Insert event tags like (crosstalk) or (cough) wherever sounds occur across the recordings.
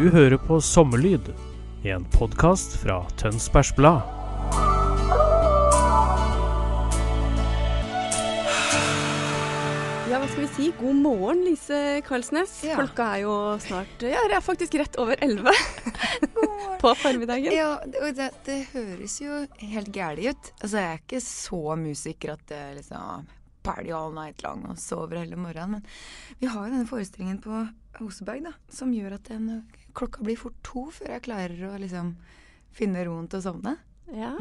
Du hører på Sommerlyd, en podkast fra Tønsbergs Blad. Ja, hva skal vi si? God morgen, Lise Karlsnes. Ja. Klokka er jo snart Ja, det er faktisk rett over elleve (laughs) på formiddagen. Ja, det- og det, det høres jo helt gæli ut. Altså, jeg er ikke så musiker at det liksom party all night long og sover hele morgenen. Men vi har jo denne forestillingen på Oseberg da, som gjør at den, klokka blir fort to før jeg klarer å liksom finne roen til å sovne. Ja.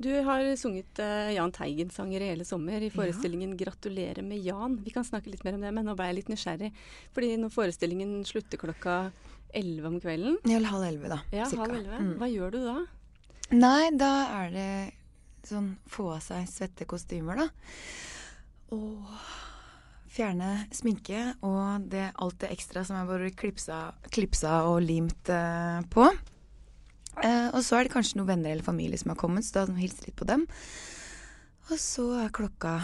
Du har sunget uh, Jahn Teigen-sanger i hele sommer i forestillingen 'Gratulerer med Jan'. Vi kan snakke litt mer om det, men nå ble jeg litt nysgjerrig. Fordi når forestillingen slutter klokka elleve om kvelden Eller halv elleve, da. ja, cirka. halv elleve, Mm. Hva gjør du da? Nei, da er det sånn få av seg svette kostymer, da. Og fjerne sminke og det, alt det ekstra som er bare klipsa, klipsa og limt eh, på. Eh, og så er det kanskje noen venner eller familie som har kommet, så da må jeg hilse litt på dem. Og så er klokka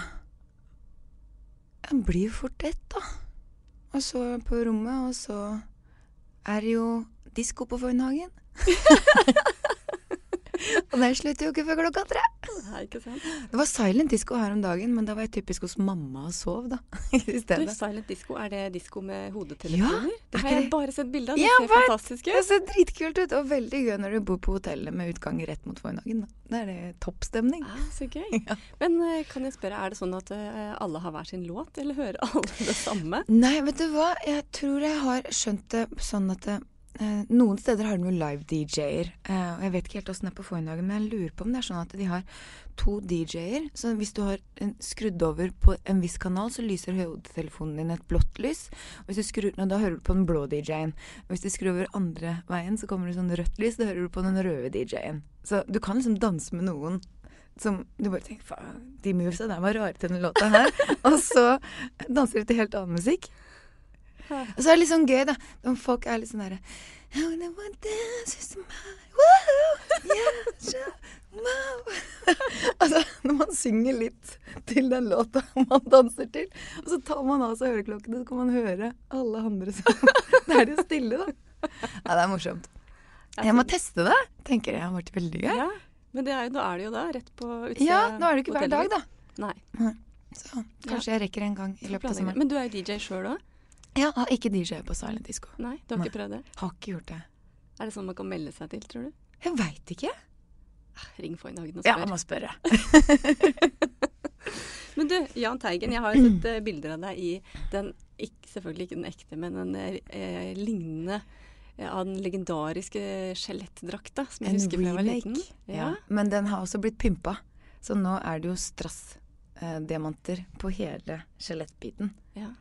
Den blir jo fort ett, da. Og så på rommet, og så er det jo disko på Fornhagen. (laughs) (laughs) Og den slutter jo ikke før klokka tre. Nei, ikke sant? Det var silent disco her om dagen, men da var jeg typisk hos mamma og sov, da. (laughs) I Du. Silent disco, er det disco med hodetelefoner? Ja, det er har jeg det- bare sett bilde av. Det Ja, ser hva- fantastisk Det ser dritkult ut, og veldig gøy når du bor på hotellet med utgang rett mot Fornhagen. Da. Er det toppstemning. Ah, så gøy. (laughs) Men eh, kan jeg spørre, er det sånn at eh, alle har hver sin låt, eller hører alle det samme? Nei, vet du hva? Jeg tror jeg har skjønt det sånn at det, eh, noen steder har de jo live-DJ-er. Eh, og jeg vet ikke helt åssen det er på Fornhagen, men jeg lurer på om det er sånn at de har to DJ-er. Så hvis du har en, skrudd over på en viss kanal, så lyser hodetelefonen din et blått lys. Og hvis du skrur, nå, da hører du på den blå DJ-en. Og hvis du skrur over andre veien, så kommer det sånn rødt lys. Da hører du på den røde DJ-en. Så du kan liksom danse med noen som du bare tenker faen, de movesa der var rare til den låta her. (laughs) og så danser de til helt annen musikk. Og så er det litt sånn gøy, da. om folk er litt sånn derre altså, (laughs) når man synger litt til den låta (laughs) man danser til, og så tar man av seg høreklokkene, så kan man høre alle andre som (laughs) Da er det jo stille, da. Ja, det er morsomt. Jeg må teste det, tenker jeg. Det har vært veldig gøy. Ja, men det er, da er det jo da, rett på utsida Ja, nå er det ikke hver dag, da. Nei. Så kanskje jeg rekker en gang i løpet av sommeren. Men du er jo DJ sjøl òg? Ja, har ikke DJ på Silent Disco. Nei, du har Nei. ikke prøvd det? Har ikke gjort det. Er det sånn man kan melde seg til, tror du? Jeg veit ikke. Ring Foyn Hagen og Ja, spør. jeg må spørre. Men du, Jahn Teigen, jeg har jo sett uh, bilder av deg i den ikke, Selvfølgelig ikke den ekte, men den eh, eh, lignende eh, av den legendariske skjelettdrakta som jeg En husker fra jeg var liten. Ja. Men den har også blitt pympa. Så nå er det jo strassdiamanter på hele skjelettbiten. Ja.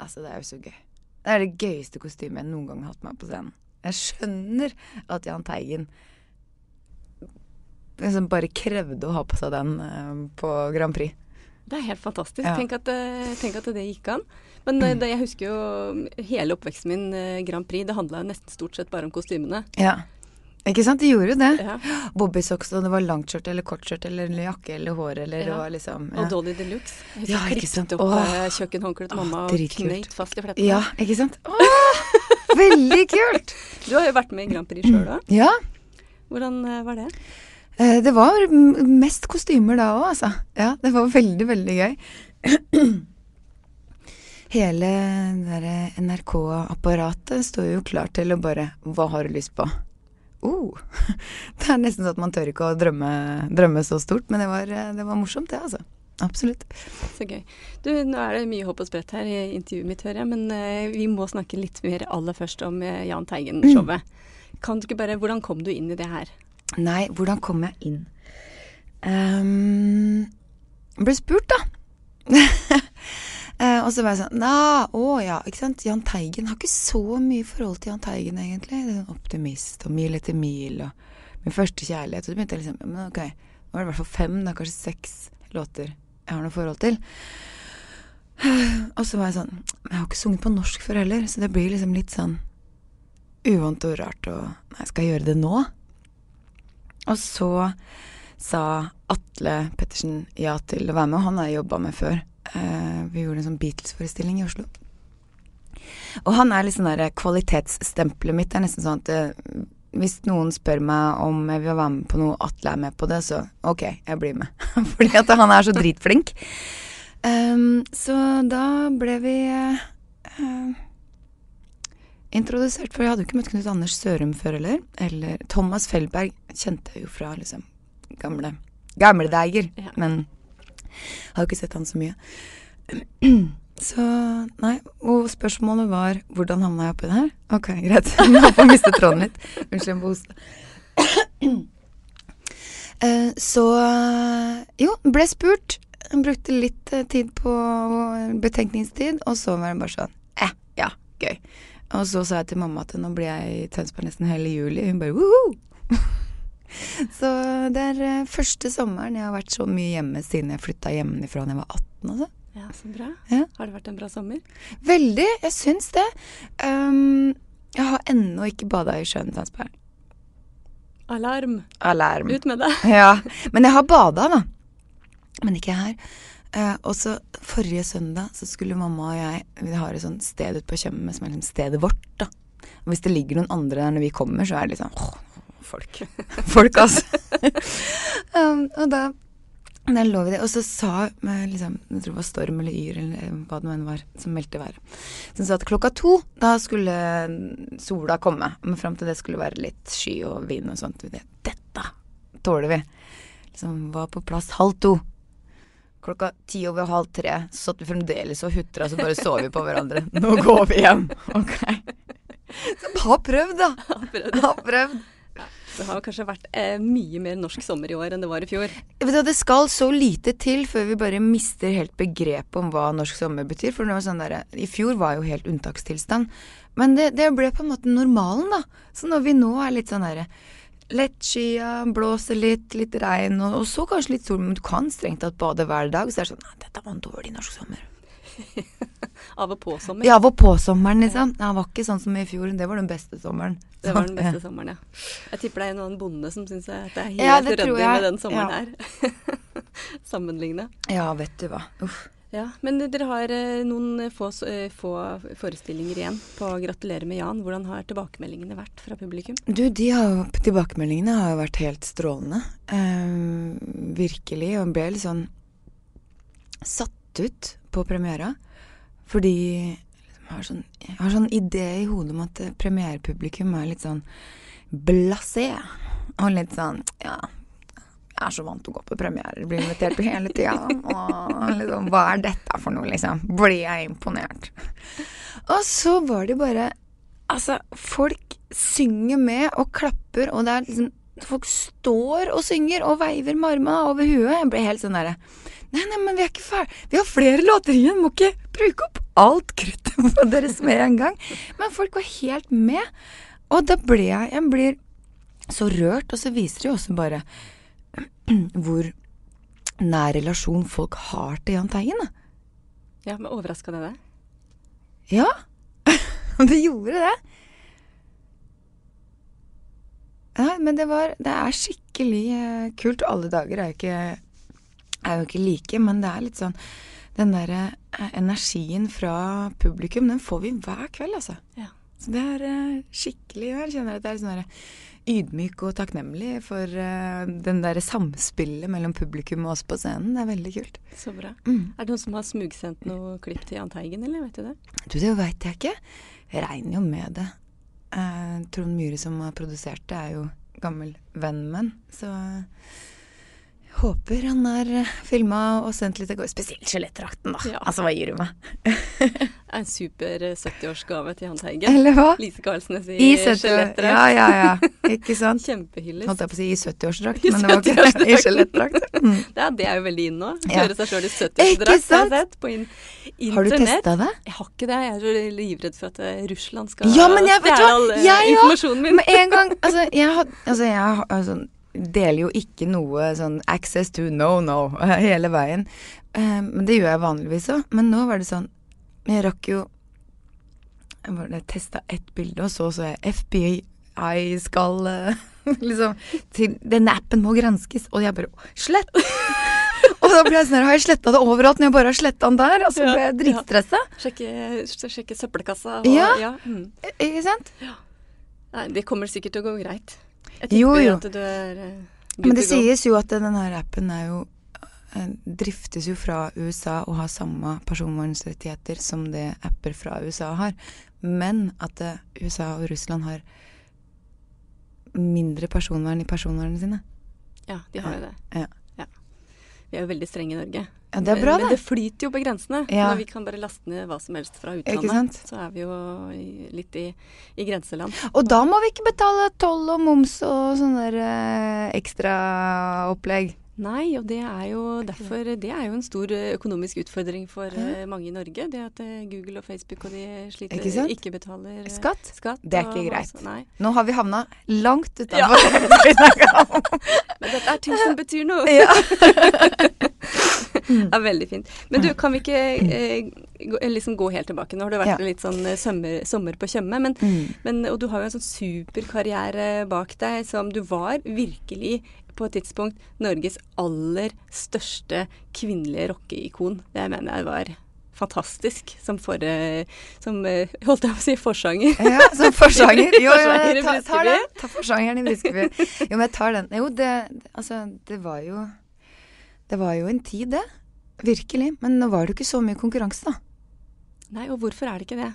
Altså, det er jo så gøy. Det er det gøyeste kostymet jeg noen gang har hatt meg på scenen. Jeg skjønner at Jahn Teigen liksom bare krevde å ha på seg den eh, på Grand Prix. Det er helt fantastisk. Ja. Tenk, at, eh, tenk at det gikk an. Men eh, det, jeg husker jo hele oppveksten min, Grand Prix, det handla nesten stort sett bare om kostymene. Ja. Ikke sant? De gjorde jo det. Ja. Bobbysocks, og det var langskjørt eller kortskjørt eller jakke eller hår eller det Ja. var liksom Og Dolly de Luxe. Jeg Ja, klippet opp kjøkkenhåndkleet til mamma og knøyt fast i flettene. Ja, ikke sant? Åh, veldig kult! (laughs) Du har jo vært med i Grand Prix sjøl òg. Ja. Hvordan eh, var det? Eh, Det var mest kostymer da òg, altså. Ja, det var veldig, veldig gøy. (clears throat) Hele det derre NRK-apparatet står jo klar til å bare Hva har du lyst på? Oh. (laughs) Det er nesten sånn at man tør ikke å drømme, drømme så stort, men det var, det var morsomt, det, altså. Absolutt. Så gøy. Du, nå er det mye hopp og sprett her i intervjuet mitt, hører jeg, men eh, vi må snakke litt mer aller først om eh, Jahn Teigen-showet. (clears throat) kan du ikke bare Hvordan kom du inn i det her? Nei, hvordan kom jeg inn? Um, ble spurt, da. (laughs) Eh, og så var jeg sånn Nei, å ja, ikke sant. Jahn Teigen har ikke så mye forhold til Jahn Teigen, egentlig. Det er en Optimist og Mil etter mil og Min første kjærlighet. Og så begynte jeg liksom Men ok, nå er det i hvert fall fem, da kanskje seks låter jeg har noe forhold til. Og så var jeg sånn Jeg har ikke sunget på norsk før heller, så det blir liksom litt sånn uvant og rart og Nei, skal jeg gjøre det nå? Og så sa Atle Pettersen ja til å være med, og han har jeg jobba med før. Eh, vi gjorde en sånn Beatles-forestilling i Oslo. Og han er litt sånn der kvalitetsstempelet mitt. Det er nesten sånn at uh, hvis noen spør meg om jeg vil være med på noe, Atle er med på det, så ok, jeg blir med. (laughs) Fordi at han er så dritflink. Um, så da ble vi uh, introdusert, for jeg hadde jo ikke møtt Knut Anders Sørum før heller. Eller Thomas Felberg kjente jeg jo fra liksom gamle gamle dager. Ja. Men har jo ikke sett han så mye. (clears throat) Så nei. Og spørsmålet var hvordan havna jeg oppi det her? Ok, greit. (laughs) Jeg holdt på miste tråden litt. Unnskyld, jeg må hoste. Eh, Så jo, ble spurt. Brukte litt eh, tid på betenkningstid, og så var det bare sånn eh, ja, gøy. Og så sa jeg til mamma at nå blir jeg i Tønsberg nesten hele juli. Hun bare woho! (laughs) (laughs) så det er eh, første sommeren jeg har vært så mye hjemme siden jeg flytta hjemmefra da jeg var 18. Altså. Ja, så bra. Ja. Har det vært en bra sommer? Veldig, jeg syns det. Um, jeg har ennå ikke bada i sjøen Tønsberg. Alarm! Alarm. Ut med det! (laughs) Ja. Men jeg har bada, da. Men ikke her. Uh, og så forrige søndag så skulle mamma og jeg Vi har et sånt sted ute på Tjøme som er liksom stedet vårt, da. Og hvis det ligger noen andre der når vi kommer, så er det liksom åh, folk. (laughs) folk, altså. (laughs) um, og da da lå vi det, og så sa med liksom, jeg tror det var storm eller yr eller hva det enn var, som meldte været. Som sa at klokka to, da skulle sola komme. Men fram til det skulle være litt sky og vind og sånt. Det, dette tåler vi. Liksom var på plass halv to. Klokka ti over halv tre så satt vi fremdeles og hutra, så bare så vi på hverandre. Nå går vi hjem. Ok. (laughs) Så ha prøvd, da. Ha prøvd. Ha prøvd. Det har kanskje vært eh, mye mer norsk sommer i år enn det var i fjor. Det skal så lite til før vi bare mister helt begrepet om hva norsk sommer betyr. For sånn der, I fjor var jo helt unntakstilstand. Men det, det ble på en måte normalen, da. Så når vi nå er litt sånn derre Lettskia, blåser litt, litt regn, og, og så kanskje litt sol, men du kan strengt tatt bade hver dag. Så er det sånn Nei, dette var en dårlig norsk sommer. (laughs) Av og på sommeren? Ja, var på sommeren, liksom. Det var ikke sånn som i fjor. Det var den beste sommeren. Det var den beste sommeren, ja. Jeg tipper det er en annen bonde som syns at det er helt Ja, det ryddig med den sommeren her. (laughs) Sammenligne. Ja, vet du hva. Uff. Ja, men dere har eh, noen få, eh, få forestillinger igjen på Gratulerer med Jan. Hvordan har tilbakemeldingene vært fra publikum? Du, de har, tilbakemeldingene har jo vært helt strålende. Eh, virkelig. Og ble litt sånn satt ut på premiera. Fordi jeg har sånn, jeg har sånn idé i hodet om at eh, premierepublikum er litt sånn blasé. Og litt sånn ja. Jeg er så vant til å gå på premierer, blir invitert hele tida. Og liksom, hva er dette for noe, liksom? Blir jeg imponert? Og så var det bare Altså, folk synger med og klapper, og det er liksom Folk står og synger og veiver med armene over huet. Jeg ble helt sånn derre Nei, nei, men vi er ikke ferdig. Vi har flere låter igjen. Må ikke bruke opp alt kruttet deres med en gang. Men folk var helt med. Og da ble jeg Jeg blir så rørt, og så viser det jo også bare (clears throat) hvor nær relasjon folk har til Jahn Teigen. Ja, men Overraska det deg? Ja, (laughs) det gjorde det. Ja, men det var Det er skikkelig eh, kult. Alle dager er jo ikke, er jo ikke like, men det er litt sånn Den derre eh, energien fra publikum, den får vi hver kveld, altså. Ja. Så det er eh, skikkelig Jeg kjenner at det er sånn ydmyk og takknemlig for uh, den derre samspillet mellom publikum og oss på scenen. Det er veldig kult. Så bra. Mm. Er det noen som har smugsendt noe klipp til Jahn Teigen, eller vet du det? Du, det veit jeg ikke. Jeg regner jo med det. Eh, Trond Myhre som har produsert det, er jo gammel venn han. Så Håper han er uh, filma og sendt litt av gårde. Spesielt skjelettdrakten, da. Ja. Altså, hva gir du meg? (laughs) En super eh, 70-årsgave til Hans Teigen. Eller hva? Lise Karlsnes i, I skjelettdrakt. Ja, ja, ja. Ikke (laughs) sant? Kjempehyllest. Holdt jeg på å si i 70-årsdrakt, men det var ikke 70-årsdrakt. i skjelettdrakt. Mm. Ja, det er jo veldig inn nå. Ja. Kjøre seg sjøl i Ikke 70-årsdrakt, har jeg sett på in internett. Har du testa det? Jeg har ikke det. Jeg er så livredd for at eh, Russland skal Ja, men jeg vet stjele all eh, jeg informasjonen min. Med en gang Altså, jeg, had, altså, jeg har- altså, deler jo ikke noe sånn access to no no (laughs) hele veien. Eh, men det gjør jeg vanligvis òg. Men nå var det sånn Jeg rakk jo Jeg testa ett bilde, og så så jeg FBI skal eh, (laughs) liksom til, Den appen må granskes, og jeg bare Slett! (laughs) og da ble jeg sånn Har jeg sletta det overalt når jeg bare har sletta den der? Og så ble jeg Ja. Sjekke, sjekke søppelkassa og Ja. mm. Ikke sant? Nei, det kommer sikkert til å gå greit. Jeg Jo, tipper jo. at du er uh, Men det sies jo at denne appen er jo eh, driftes jo fra USA og har samme personvernrettigheter som det apper fra USA har. Men at eh, USA og Russland har mindre personvern i personvernene sine. Ja, de har jo det. Ja. Vi er jo veldig strenge i Norge. Ja, det bra, men, det flyter jo på grensene. Ja. Når vi kan bare laste ned hva som helst fra utlandet, så er vi jo litt i, i grenseland. Og da må vi ikke betale toll og moms og sånne der eh, ekstra opplegg. Nei, og det er jo derfor Det er jo en stor eh, økonomisk utfordring for eh, mange i Norge. Det at eh, Google og Facebook og de sliter Ikke ikke betaler Skatt? skatt. Det er ikke og greit. Også, Nå har vi havna langt Ja. utenfor (laughs) om. (laughs) Men dette er ting som betyr noe. Ja. (laughs) Ja, veldig fint. Men du, kan vi ikke eh, gå, liksom gå helt tilbake? Nå har det vært Ja. litt sånn eh, sommer, sommer på Tjøme, men, Mm. men, og du har jo en sånn superkarriere bak deg som du var virkelig på et tidspunkt Norges aller største kvinnelige rockeikon. Det mener jeg var fantastisk som for... Som eh, holdt jeg på å si forsanger. Ja, som forsanger. (laughs) Jo, jo, ta, Briskeby. den. Ta forsangeren i Briskeby. Jo, men jeg tar den. Jo, det Altså, det var jo Det var jo en tid, det. Virkelig. Men nå var det jo ikke så mye konkurranse, da. Nei, og hvorfor er det ikke det?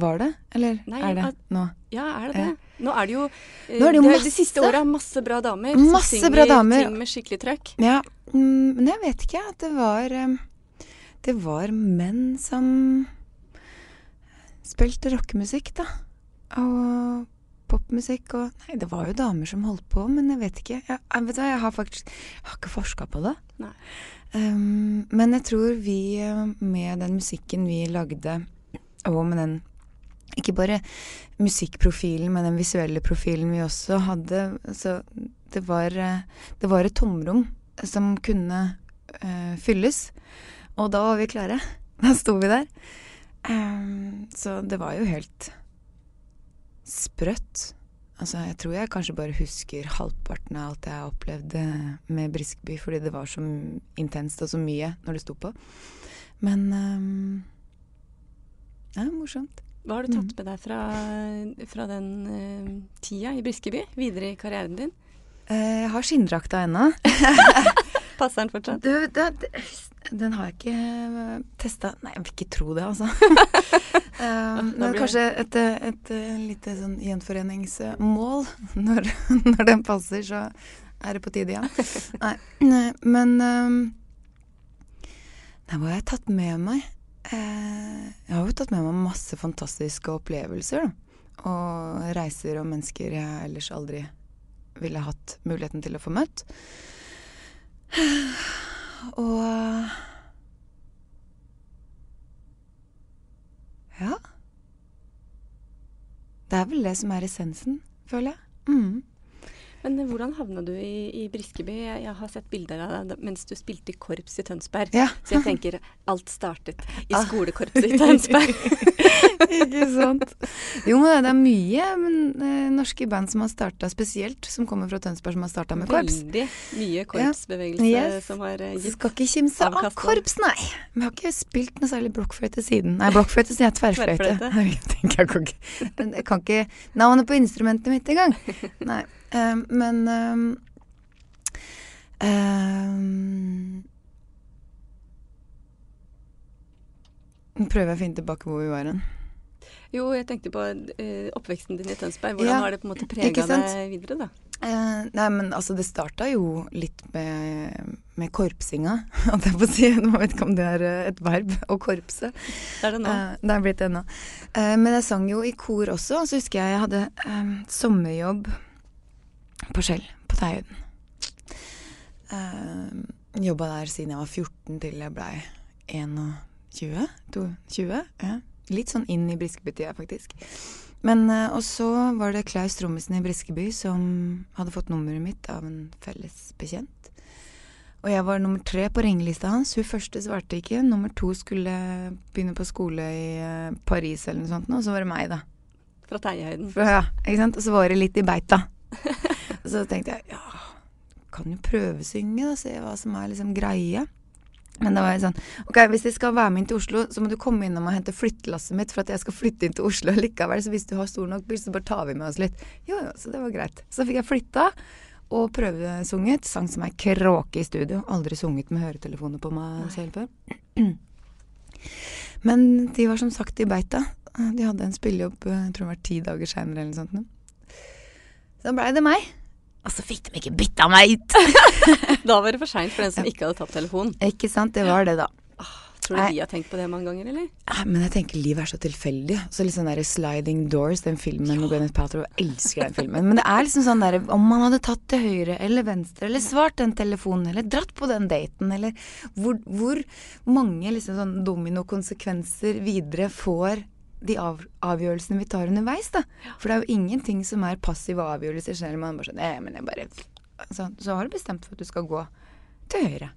Var det? Eller Nei, er det at- nå? Ja, er det det? Nå er det jo uh, Nå er det jo masse. siste åra masse bra damer Masse som synger bra damer. ting med skikkelig trøkk. Ja, mm, men jeg vet ikke. At det var um, Det var menn som spilte rockemusikk, da. Og popmusikk og Nei, det var jo damer som holdt på, men jeg vet ikke. Jeg, jeg vet hva, jeg har faktisk Jeg har ikke forska på det. Um, men jeg tror vi eh, med den musikken vi lagde, og med den ikke bare musikkprofilen, men den visuelle profilen vi også hadde Så det var, eh, det var et tomrom som kunne uh, fylles. Og da var vi klare. Da sto vi der. Um, så det var jo helt sprøtt. Altså, jeg tror jeg kanskje bare husker halvparten av alt jeg opplevde med Briskeby, fordi det var så intenst og så mye når det sto på. Men um, er morsomt. Hva har du Mm. tatt med deg fra, fra den uh, tida i Briskeby videre i karrieren din? Eh, jeg har skinndrakta ennå. (laughs) Passer den fortsatt? Du, det, det, den har jeg ikke testa Nei, jeg vil ikke tro det, altså. (laughs) um, men er kanskje et, et, eh, lite sånn gjenforeningsmål. (laughs) Når, når den passer, så er det på tide igjen. (laughs) Nei, nei, men um, Nei, hva har jeg tatt med meg? Eh, jeg har jo tatt med meg masse fantastiske opplevelser, da. Og reiser og mennesker jeg ellers aldri ville hatt muligheten til å få møtt. (sighs) Og Ja. Det er vel det som er essensen, føler jeg. Mm. Men eh, hvordan havna du i, i Briskeby? Jeg, jeg har sett bilder av deg mens du spilte i korps i Tønsberg. Ja. Så jeg tenker alt startet i Ah. skolekorpset i Tønsberg. (laughs) Ikke sant? Jo, men det er mye men, eh, norske band som har starta spesielt, som kommer fra Tønsberg, som har starta med korps. Veldig mye korpsbevegelse Yes. som har eh, gitt Skal ikke kimse av korps, nei. Vi har ikke spilt noe særlig blokkfløyte siden. Nei, blokkfløyte sier jeg tverrfløyte. (laughs) Jeg Jeg kan ikke navnet på instrumentet mitt engang. Nei. Um, men um, um, Nå prøver jeg å finne tilbake hvor vi var hen. Jo, jeg tenkte på eh, oppveksten din i Tønsberg. Hvordan Ja, har det på en måte prega deg videre, da? Eh, nei, men altså, det starta jo litt med, med korpsinga, (laughs) holdt jeg på å si. Jeg vet ikke om det er eh, et verb å korpse. Det er det nå. Eh, det er blitt det nå. Eh, men jeg sang jo i kor også, så husker jeg jeg hadde sommerjobb på Skjell, på Teihøyden. Uh, Jobba der siden jeg var 14 til jeg blei 21. 22, ja. Litt sånn inn i Briskeby-tida, faktisk. Men uh, Og så var det Klaus Trommisen i Briskeby som hadde fått nummeret mitt av en felles bekjent. Og jeg var nummer tre på ringelista hans. Hun første svarte ikke. Nummer to skulle begynne på skole i eh, Paris eller noe sånt, og så var det meg, da. Fra Teiehøyden. Ja, ikke sant? Og så var det litt i beita. (laughs) så tenkte jeg ja, kan jo prøvesynge, og se hva som er liksom greie. Men da var jeg sånn Ok, hvis jeg skal være med inn til Oslo, så må du komme innom og hente flyttelasset mitt for at jeg skal flytte inn til Oslo likevel. Så hvis du har stor nok bil, så bare tar vi med oss litt. Jo, jo, så det var greit. Så fikk jeg flytta og prøvesunget. Sang som ei kråke i studio. Aldri sunget med høretelefoner på meg selv før. (clears throat) Men de var som sagt i beita. De hadde en spillejobb jeg tror det var ti dager seinere eller noe sånt. Så blei det meg. Og så fikk de ikke bytta meg ut! (laughs) da var det for seint for den som ikke hadde tatt telefonen. Ikke sant, det var det, da. Tror du de har tenkt på det mange ganger, eller? Nei, men jeg tenker livet er så tilfeldig. Så litt sånn der Sliding Doors, den filmen med Gwyneth Paltrow. Jeg elsker den filmen. Men det er liksom sånn derre Om man hadde tatt til høyre eller venstre, eller svart den telefonen, eller dratt på den daten, eller hvor, hvor mange liksom sånn dominokonsekvenser videre får de av, avgjørelsene vi tar underveis, da. For det er jo ingenting som er passive avgjørelser, selv om man bare sånn men jeg bare så, så har du bestemt for at du skal gå til høyre.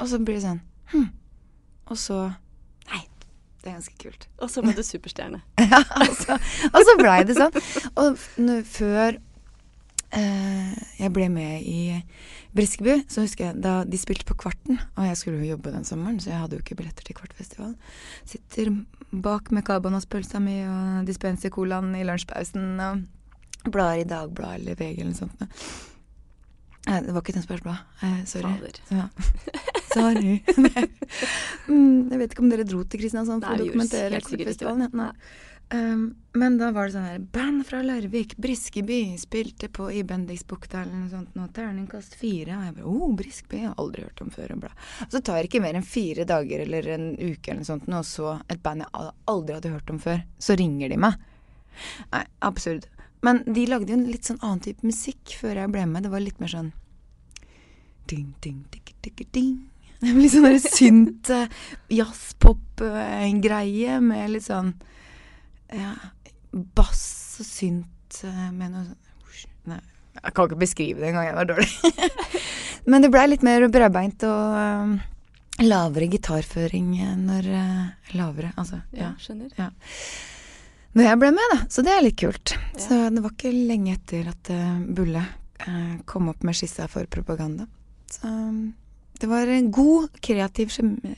Og så blir det sånn Hm. Og så Nei, det er ganske kult. Og så ble du superstjerne. (laughs) ja, altså, og så blei det sånn. Og før jeg ble med i Briskeby, så husker jeg da de spilte på Kvarten, og jeg skulle jo jobbe den sommeren, så jeg hadde jo ikke billetter til Kvartfestivalen. Sitter bak med karbonaspølsa mi og dispenser-colaen i lunsjpausen og blar i Dagbladet eller VG eller noe sånt. Nei, det var ikke Tønsbergs Blad. Eh, sorry. Ja. sorry. (laughs) (laughs) mm, jeg vet ikke om dere dro til Kristiansand for å dokumentere Kvartfestivalen. Ja. Um, men da var det sånn her Band fra Larvik, Briskeby, spilte på i Bendiksbukta eller noe sånt. Nå, terningkast fire. Og jeg bare oh, Briskeby, jeg har aldri hørt om før. Og så tar det ikke mer enn fire dager eller en uke eller noe sånt, og så et band jeg aldri hadde hørt om før, så ringer de meg. Nei, absurd. Men de lagde jo en litt sånn annen type musikk før jeg ble med. Det var litt mer sånn ding, ding, ding, ding, ding. Litt sånn synt uh, jazzpop-greie uh, med litt sånn bass og synt uh, med noe sånn Nei, jeg kan ikke beskrive det engang, jeg var dårlig. (laughs) Men det blei litt mer bredbeint og lavere gitarføring når Lavere, altså. Ja, skjønner. Ja når jeg ble med, da. Så det er litt kult. Ja. Så det var ikke lenge etter at uh, Bulle uh, kom opp med skissa for propaganda. Så um, det var en god, kreativ kjemi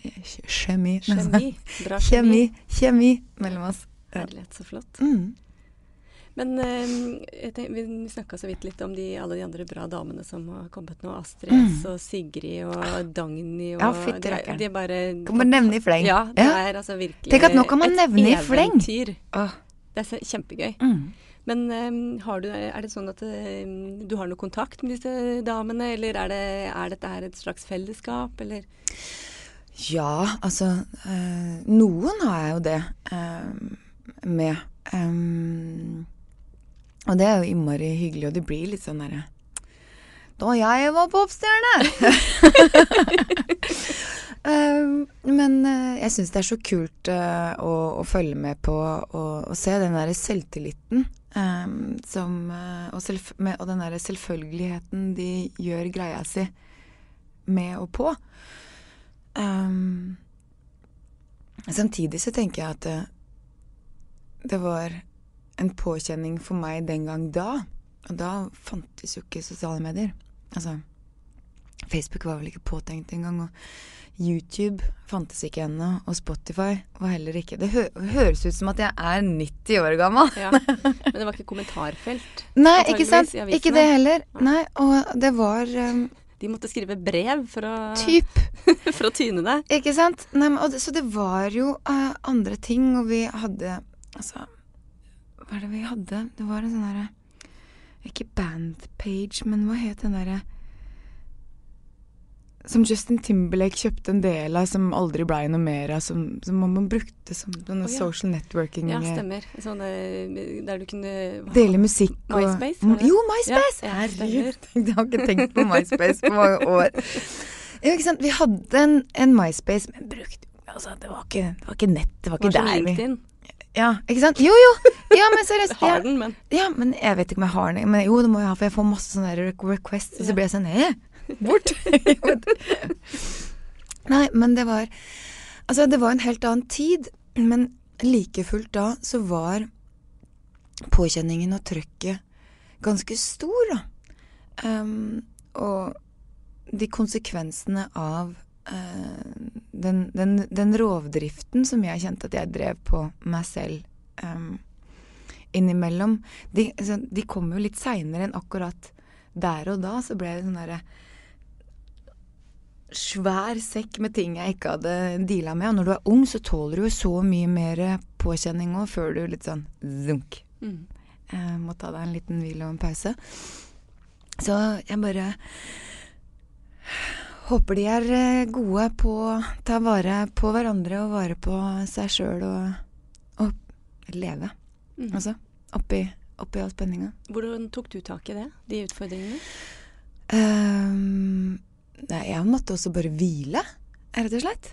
Kjemi. kjemi. Bra kjemi. Kjemi mellom oss. Herlighet, så flott. Mm. Men uh, tenker, vi snakka så vidt litt om de, alle de andre bra damene som har kommet nå. Astrid mm. og Sigrid og Dagny og Ja, fytti rakkeren. De er bare Kan man nevne i fleng. Ja, det ja. er altså virkelig Tenk at nå kan man nevne i fleng! Oh. Det er kjempegøy. Mm. Men um, du, er det sånn at um, du har noe kontakt med disse damene, eller er, det, er dette her et slags fellesskap, eller? Ja, altså øh, Noen har jeg jo det øh, med. Um, og det er jo innmari hyggelig, og det blir litt sånn derre Da jeg var popstjerne! (laughs) uh, men uh, jeg syns det er så kult uh, å, å, følge med på og, se den derre selvtilliten um, som og, selv, med, og, den derre selvfølgeligheten de gjør greia si med og på. Um, samtidig så tenker jeg at det, var en påkjenning for meg den gang da. Og da fantes jo ikke sosiale medier. Altså Facebook var vel ikke påtenkt engang. Og YouTube fantes ikke ennå. Og Spotify var heller ikke Det hø høres ut som at jeg er 90 år gammel. Ja, men det var ikke kommentarfelt? (laughs) Nei, ikke sant. Ikke det heller. Nei, og det var um, de måtte skrive brev for å, typ. (laughs) for å tyne det. Ikke sant. Nei, men, det, så det var jo uh, andre ting, og vi hadde Altså hva er det vi hadde? Det var en sånn herre Ikke Bandpage, men hva het den derre Som Justin Timberlake kjøpte en del av, som aldri blei noe mer av. Som, som man brukte som denne oh, ja. social networking. Ja, stemmer. Sånn eh, der du kunne Dele musikk og MySpace, var det? Jo, MySpace! Ja, Herregud, (laughs) jeg har ikke tenkt på MySpace på mange år. Ja, ikke sant. Vi hadde en, en MySpace, men brukte altså, det, var ikke, det var ikke nett, det var ikke Var som der vi LinkedIn. Ja, ikke sant? Jo, jo! Ja, men seriøst. (laughs) Har den, men Ja, men jeg vet ikke om jeg har den. Men jo, det må jeg ha, for jeg får masse sånne requests. Og så blir jeg sånn Hæ? (laughs) Bort! Nei, men det var Altså, det var en helt annen tid. Men like fullt da så var påkjenningen og trøkket ganske stor, da. Um, og de konsekvensene av den, den, den rovdriften som jeg kjente at jeg drev på meg selv um, innimellom, de, altså, de kom jo litt seinere enn akkurat der og da. Så ble det sånn derre svær sekk med ting jeg ikke hadde deala med. Og når du er ung, så tåler du jo så mye mer påkjenning òg, før du litt sånn zunk. mm. Eh, må ta deg en liten hvil og en pause. Så jeg bare håper de er eh, gode på å ta vare på hverandre og vare på seg sjøl og, og leve. Mm. Altså oppi, oppi all spenninga. Hvordan tok du tak i det? De utfordringene? Um, nei, jeg måtte også bare hvile, rett og slett.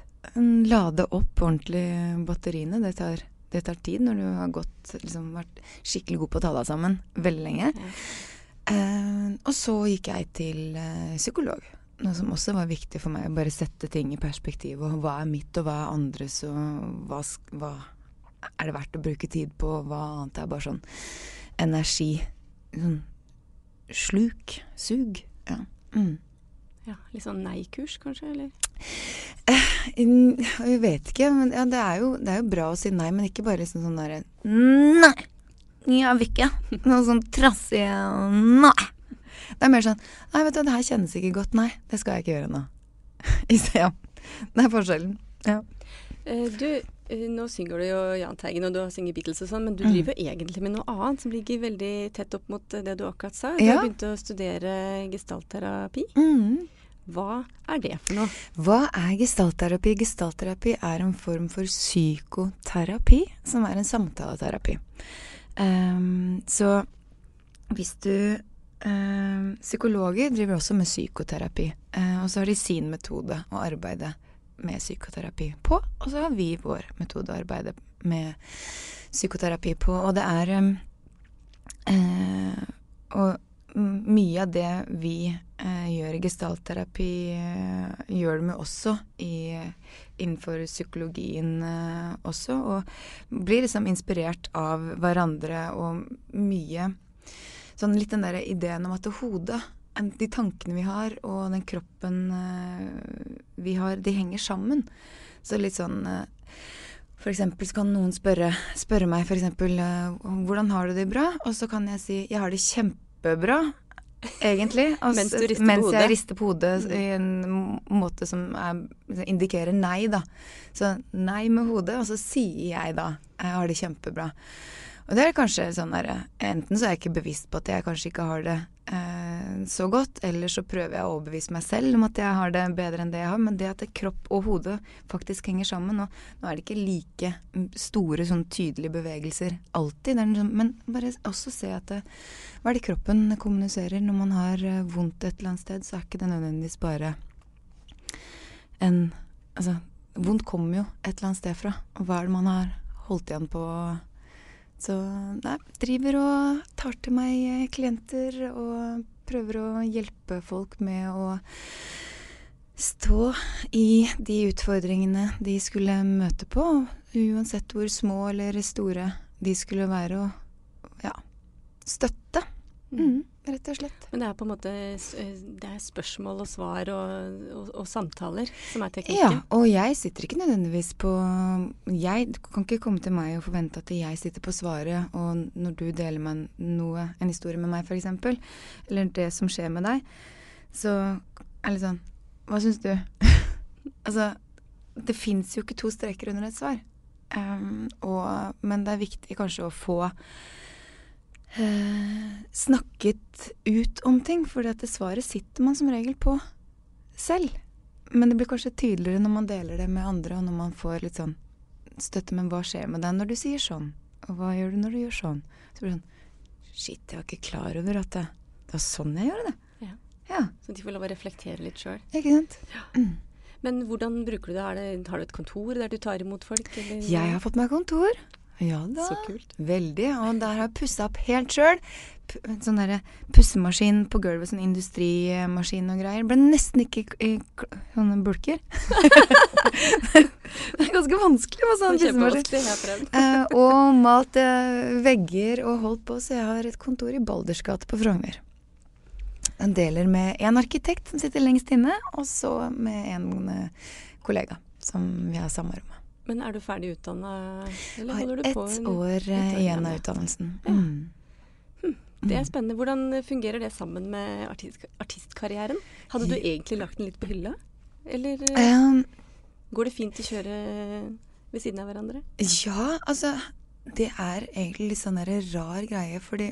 Lade opp ordentlig batteriene. Det tar, det tar tid når du har gått, liksom, vært skikkelig god på å ta deg sammen veldig lenge. Ja. Um, og så gikk jeg til uh, psykolog. Noe som også var viktig for meg, å bare sette ting i perspektiv. Og hva er mitt, og hva er andres, og hva, hva er det verdt å bruke tid på, og hva annet er bare sånn energi. Sånn sluk. Sug. Ja. Mm. ja. Litt sånn nei-kurs, kanskje? Eller? Mm, Jeg vet ikke, men ja, det, er jo, det er jo bra å si nei, men ikke bare liksom sånn derre Nei! Jeg vil ikke. Noe sånn trassig Nei! Det er mer sånn Nei, vet du, det her kjennes ikke godt. Nei, det skal jeg ikke gjøre nå. (laughs) Ja. Det er forskjellen. Ja. Eh, du, eh, nå synger du jo Jahn Teigen, og du har synger Beatles og sånn, men du Mm. driver egentlig med noe annet som ligger veldig tett opp mot eh, det du akkurat sa. Du Ja. har begynt å studere gestaltterapi. Mm. Hva er det for noe? Hva er gestaltterapi? Gestaltterapi er en form for psykoterapi, som er en samtaleterapi. Um, så hvis du ehm, Psykologer driver også med psykoterapi, eh, og så har de sin metode å arbeide med psykoterapi på, og så har vi vår metode å arbeide med psykoterapi på, og det er eh, Og mye av det vi gjør i gestaltterapi, gjør det med også i, innenfor psykologien også. Og blir liksom inspirert av hverandre og mye Sånn litt den der ideen om at det hodet, de tankene vi har og den kroppen eh, vi har, de henger sammen. Så litt sånn eh, for eksempel så kan noen spørre, spørre meg eksempel eh, hvordan har du det bra? Og så kan jeg si jeg har det kjempebra, egentlig. (laughs) Mens du rister på mens jeg rister på hodet i en måte som er, indikerer nei, da. Så nei med hodet, og så sier jeg da jeg har det kjempebra. Og det er kanskje sånn derre Enten så er jeg ikke bevisst på at jeg kanskje ikke har det eh, så godt, eller så prøver jeg å overbevise meg selv om at jeg har det bedre enn det jeg har. Men det at det kropp og hode faktisk henger sammen Og nå er det ikke like store, sånn tydelige bevegelser alltid. Sånn, men bare også se at det, hva er det kroppen kommuniserer? Når man har eh, vondt et eller annet sted, så er ikke det nødvendigvis bare en Altså, vondt kommer jo et eller annet sted fra. Hva er det man har holdt igjen på? Så nei, driver og tar til meg eh, klienter og prøver å hjelpe folk med å stå i de utfordringene de skulle møte på, uansett hvor små eller store de skulle være, og ja, støtte. Mm, rett og slett. Men det er på en måte eh, det er spørsmål og svar og, og, og samtaler som er Ja, og jeg sitter ikke nødvendigvis på Jeg Du kan ikke komme til meg og forvente at jeg sitter på svaret, og når du deler med noe, en historie med meg f.eks., eller det som skjer med deg, så er det litt sånn Hva syns du? (laughs) altså, det fins jo ikke to streker under et svar. Um, og, men det er viktig kanskje å få eh, snakket ut om ting, for det svaret sitter man som regel på selv. Men det blir kanskje tydeligere når man deler det med andre, og når man får litt sånn støtte. Men hva skjer med deg når du sier sånn? Og hva gjør du når du gjør sånn? Så blir det sånn Shit, jeg var ikke klar over at det, det var sånn jeg gjorde det. Ja. Ja, Så de får lov å reflektere litt sjøl. ikke sant? Men hvordan bruker du det? Det? Har du et kontor der du tar imot folk? Eller? Jeg har fått meg kontor. Ja da. Så kult. Veldig. Og der har jeg pussa opp helt sjøl. Sånn derre pussemaskin på gulvet, sånn industrimaskin og greier. Ble nesten ikke i sånne bulker. (laughs) det er ganske vanskelig med sånn pussemaskin. Eh, og malt uh, vegger og holdt på, så jeg har et kontor i Baldersgate på Frogner. Jeg deler med en arkitekt som sitter lengst inne, og så med en eh, kollega som vi har samme rom med. Men er du ferdig utdanna, eller Har holder du på? år ett år igjen av utdannelsen. Ja. Mm. Det er spennende. Hvordan fungerer det sammen med artist artistkarrieren? Hadde du egentlig lagt den litt på hylla? Eller eh, Um, går det fint å kjøre ved siden av hverandre? ja, altså Det er egentlig litt sånn der rar greie, fordi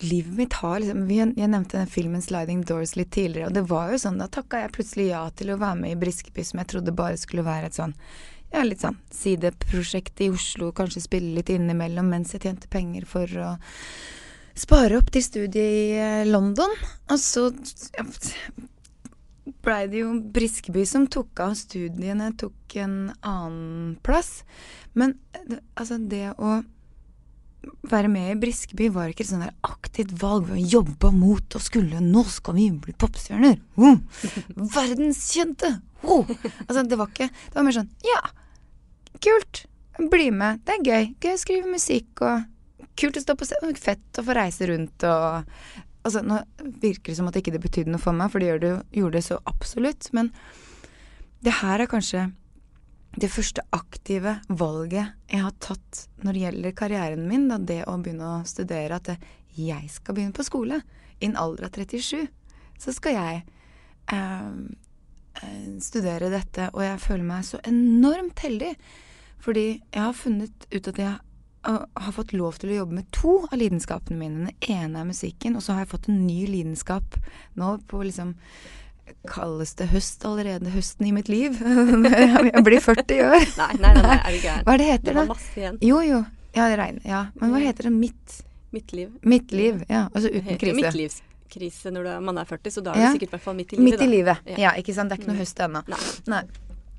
Livet mitt har liksom Jeg nevnte den filmen 'Sliding Doors' litt tidligere, og det var jo sånn Da takka jeg plutselig ja til å være med i Briskeby, som jeg trodde bare skulle være et sånn ja, litt sånn sideprosjekt i Oslo, kanskje spille litt innimellom mens jeg tjente penger for å spare opp til studiet i eh, London. Og så ja, blei det jo Briskeby som tok av studiene, tok en annen plass. Men eh, altså, det å være med i Briskeby var ikke et sånn der aktivt valg. Vi å jobba mot og skulle Nå skal vi bli popstjerner! Oh, (laughs) verdenskjente! Oh. Altså, det var ikke Det var mer sånn Ja, kult! Bli med. Det er gøy. Gøy å skrive musikk og kult å stå på scenen. Fett å få reise rundt og Altså, nå virker det som at ikke det betydde noe for meg, for det gjorde det, jo- så absolutt. Men det her er kanskje det første aktive valget jeg har tatt når det gjelder karrieren min, da det å begynne å studere, at jeg skal begynne på skole. I en alder av 37 så skal jeg eh, eh, studere dette, og jeg føler meg så enormt heldig. Fordi jeg har funnet ut at jeg har fått lov til å jobbe med to av lidenskapene mine. Den ene er musikken, og så har jeg fått en ny lidenskap nå på liksom Kalles det høst allerede? Høsten i mitt liv? (laughs) jeg blir 40 i år. (laughs) Nei, nei, nei, nei er du gæren? Hva er det heter det? masse igjen. Jo, jo. Ja, det regner. Ja. Men hva heter det? Mitt, Mitt liv. mitt liv. Ja, altså Det uten krise. midtlivskrise når er, man er 40, så da er Ja. du sikkert i hvert fall midt i livet. Midt i da. livet. Ja. Ja, ikke sant. Det er ikke noe høst ennå. Nei. Nei.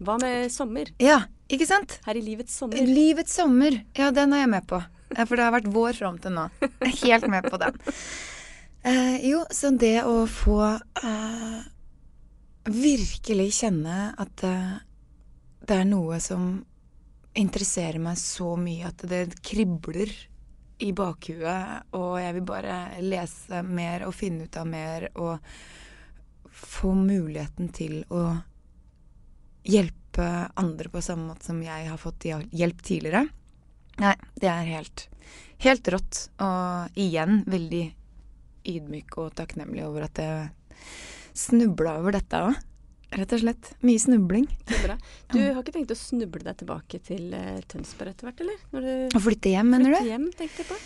Hva med sommer? Ja, ikke sant? Her i livets sommer. Livets sommer. Ja, den er jeg med på. For det har vært vår fram til nå. Jeg er helt med på den. Eh, jo, så det å få eh, virkelig kjenne at eh, det er noe som interesserer meg så mye at det kribler i bakhuet, og jeg vil bare lese mer og finne ut av mer og få muligheten til å hjelpe andre på samme måte som jeg har fått hjelp tidligere. Nei, det er helt, helt rått. Og igjen veldig ydmyk og takknemlig over at jeg snubla over dette òg. Rett og slett. Mye snubling. Bra. Du har ikke tenkt å snuble deg tilbake til uh, Tønsberg etter hvert, eller? Når du Å flytte hjem, mener flytte du? hjem, tenkte jeg på.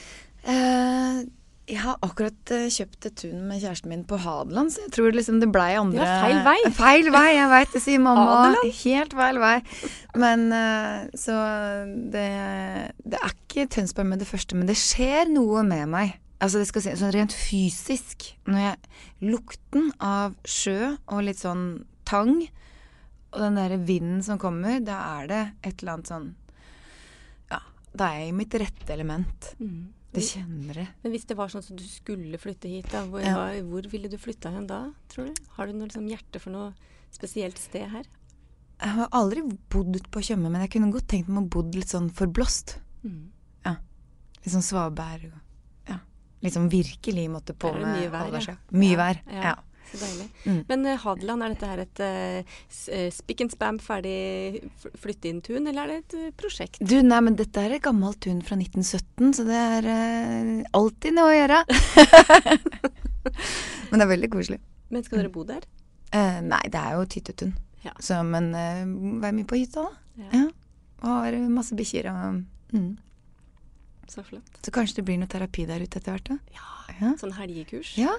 Uh, jeg har akkurat eh, kjøpt et tun med kjæresten min på Hadeland, så jeg tror liksom det blei andre Ja, feil vei. (laughs) Feil vei, jeg veit det, sier mamma. Adeland. Helt feil vei. Men så det, det er ikke Tønsberg med det første, men det skjer noe med meg. Altså det skal si, sånn rent fysisk. Når jeg Lukten av sjø og litt sånn tang, og den derre vinden som kommer, da er det et eller annet sånn Ja, da er jeg i mitt rette element. Mm. Det kjenner jeg. Men hvis det var sånn at du skulle flytte hit, da, hvor, Ja. hvor ville du flytta hen da, tror du? Har du noe liksom, hjerte for noe spesielt sted her? Jeg har aldri bodd på Tjøme, men jeg kunne godt tenkt meg å bo litt sånn forblåst. Mm. Litt sånn svaberg og sånn virkelig måtte på med mye vær, ja. Mye vær. ja. Så deilig. Mm. Men uh, Hadeland, er dette her et uh, spick and spam, ferdig flytte inn-tun, eller er det et uh, prosjekt? Du, nei, men dette er et gammelt tun fra 1917, så det er eh, alltid noe å gjøre. (laughs) men det er veldig koselig. Men skal dere bo der? Eh, nei, det er jo tyttetun. Ja. Så, men vær mye på hytta, da. Ja. Ja. Og har masse bikkjer og mm. Så flott. Så kanskje det blir noe terapi der ute etter hvert? da? Ja. Sånn helgekurs. Ja,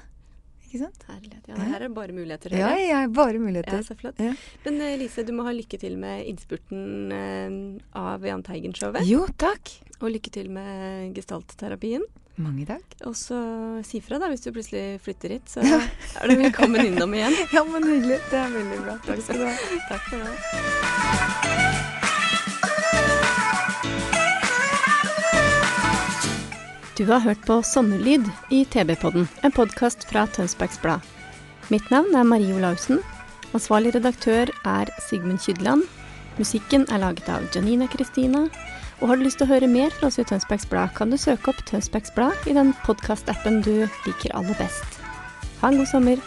ikke sant? Herlighet. Ja, her er det bare muligheter. Ja, ja, bare Ja, muligheter. så flott. Ja. Men eh, Lise, du må ha lykke til med innspurten eh, av Jahn Teigen-showet. Jo, takk. Og lykke til med gestaltterapien. Mange takk. Og så si fra da hvis du plutselig flytter hit, så er du velkommen innom igjen. (laughs) Ja, men hyggelig. Det er veldig bra. Takk skal du ha. Takk for det. Du har hørt på Sommerlyd i TB-podden, en podkast fra Tønsbergs Blad. Mitt navn er Marie Olaussen. Ansvarlig redaktør er Sigmund Kydland. Musikken er laget av Janina Kristina. Og har du lyst til å høre mer fra oss i Tønsbergs Blad, kan du søke opp Tønsbergs Blad i den podkastappen du liker aller best. Ha en god sommer.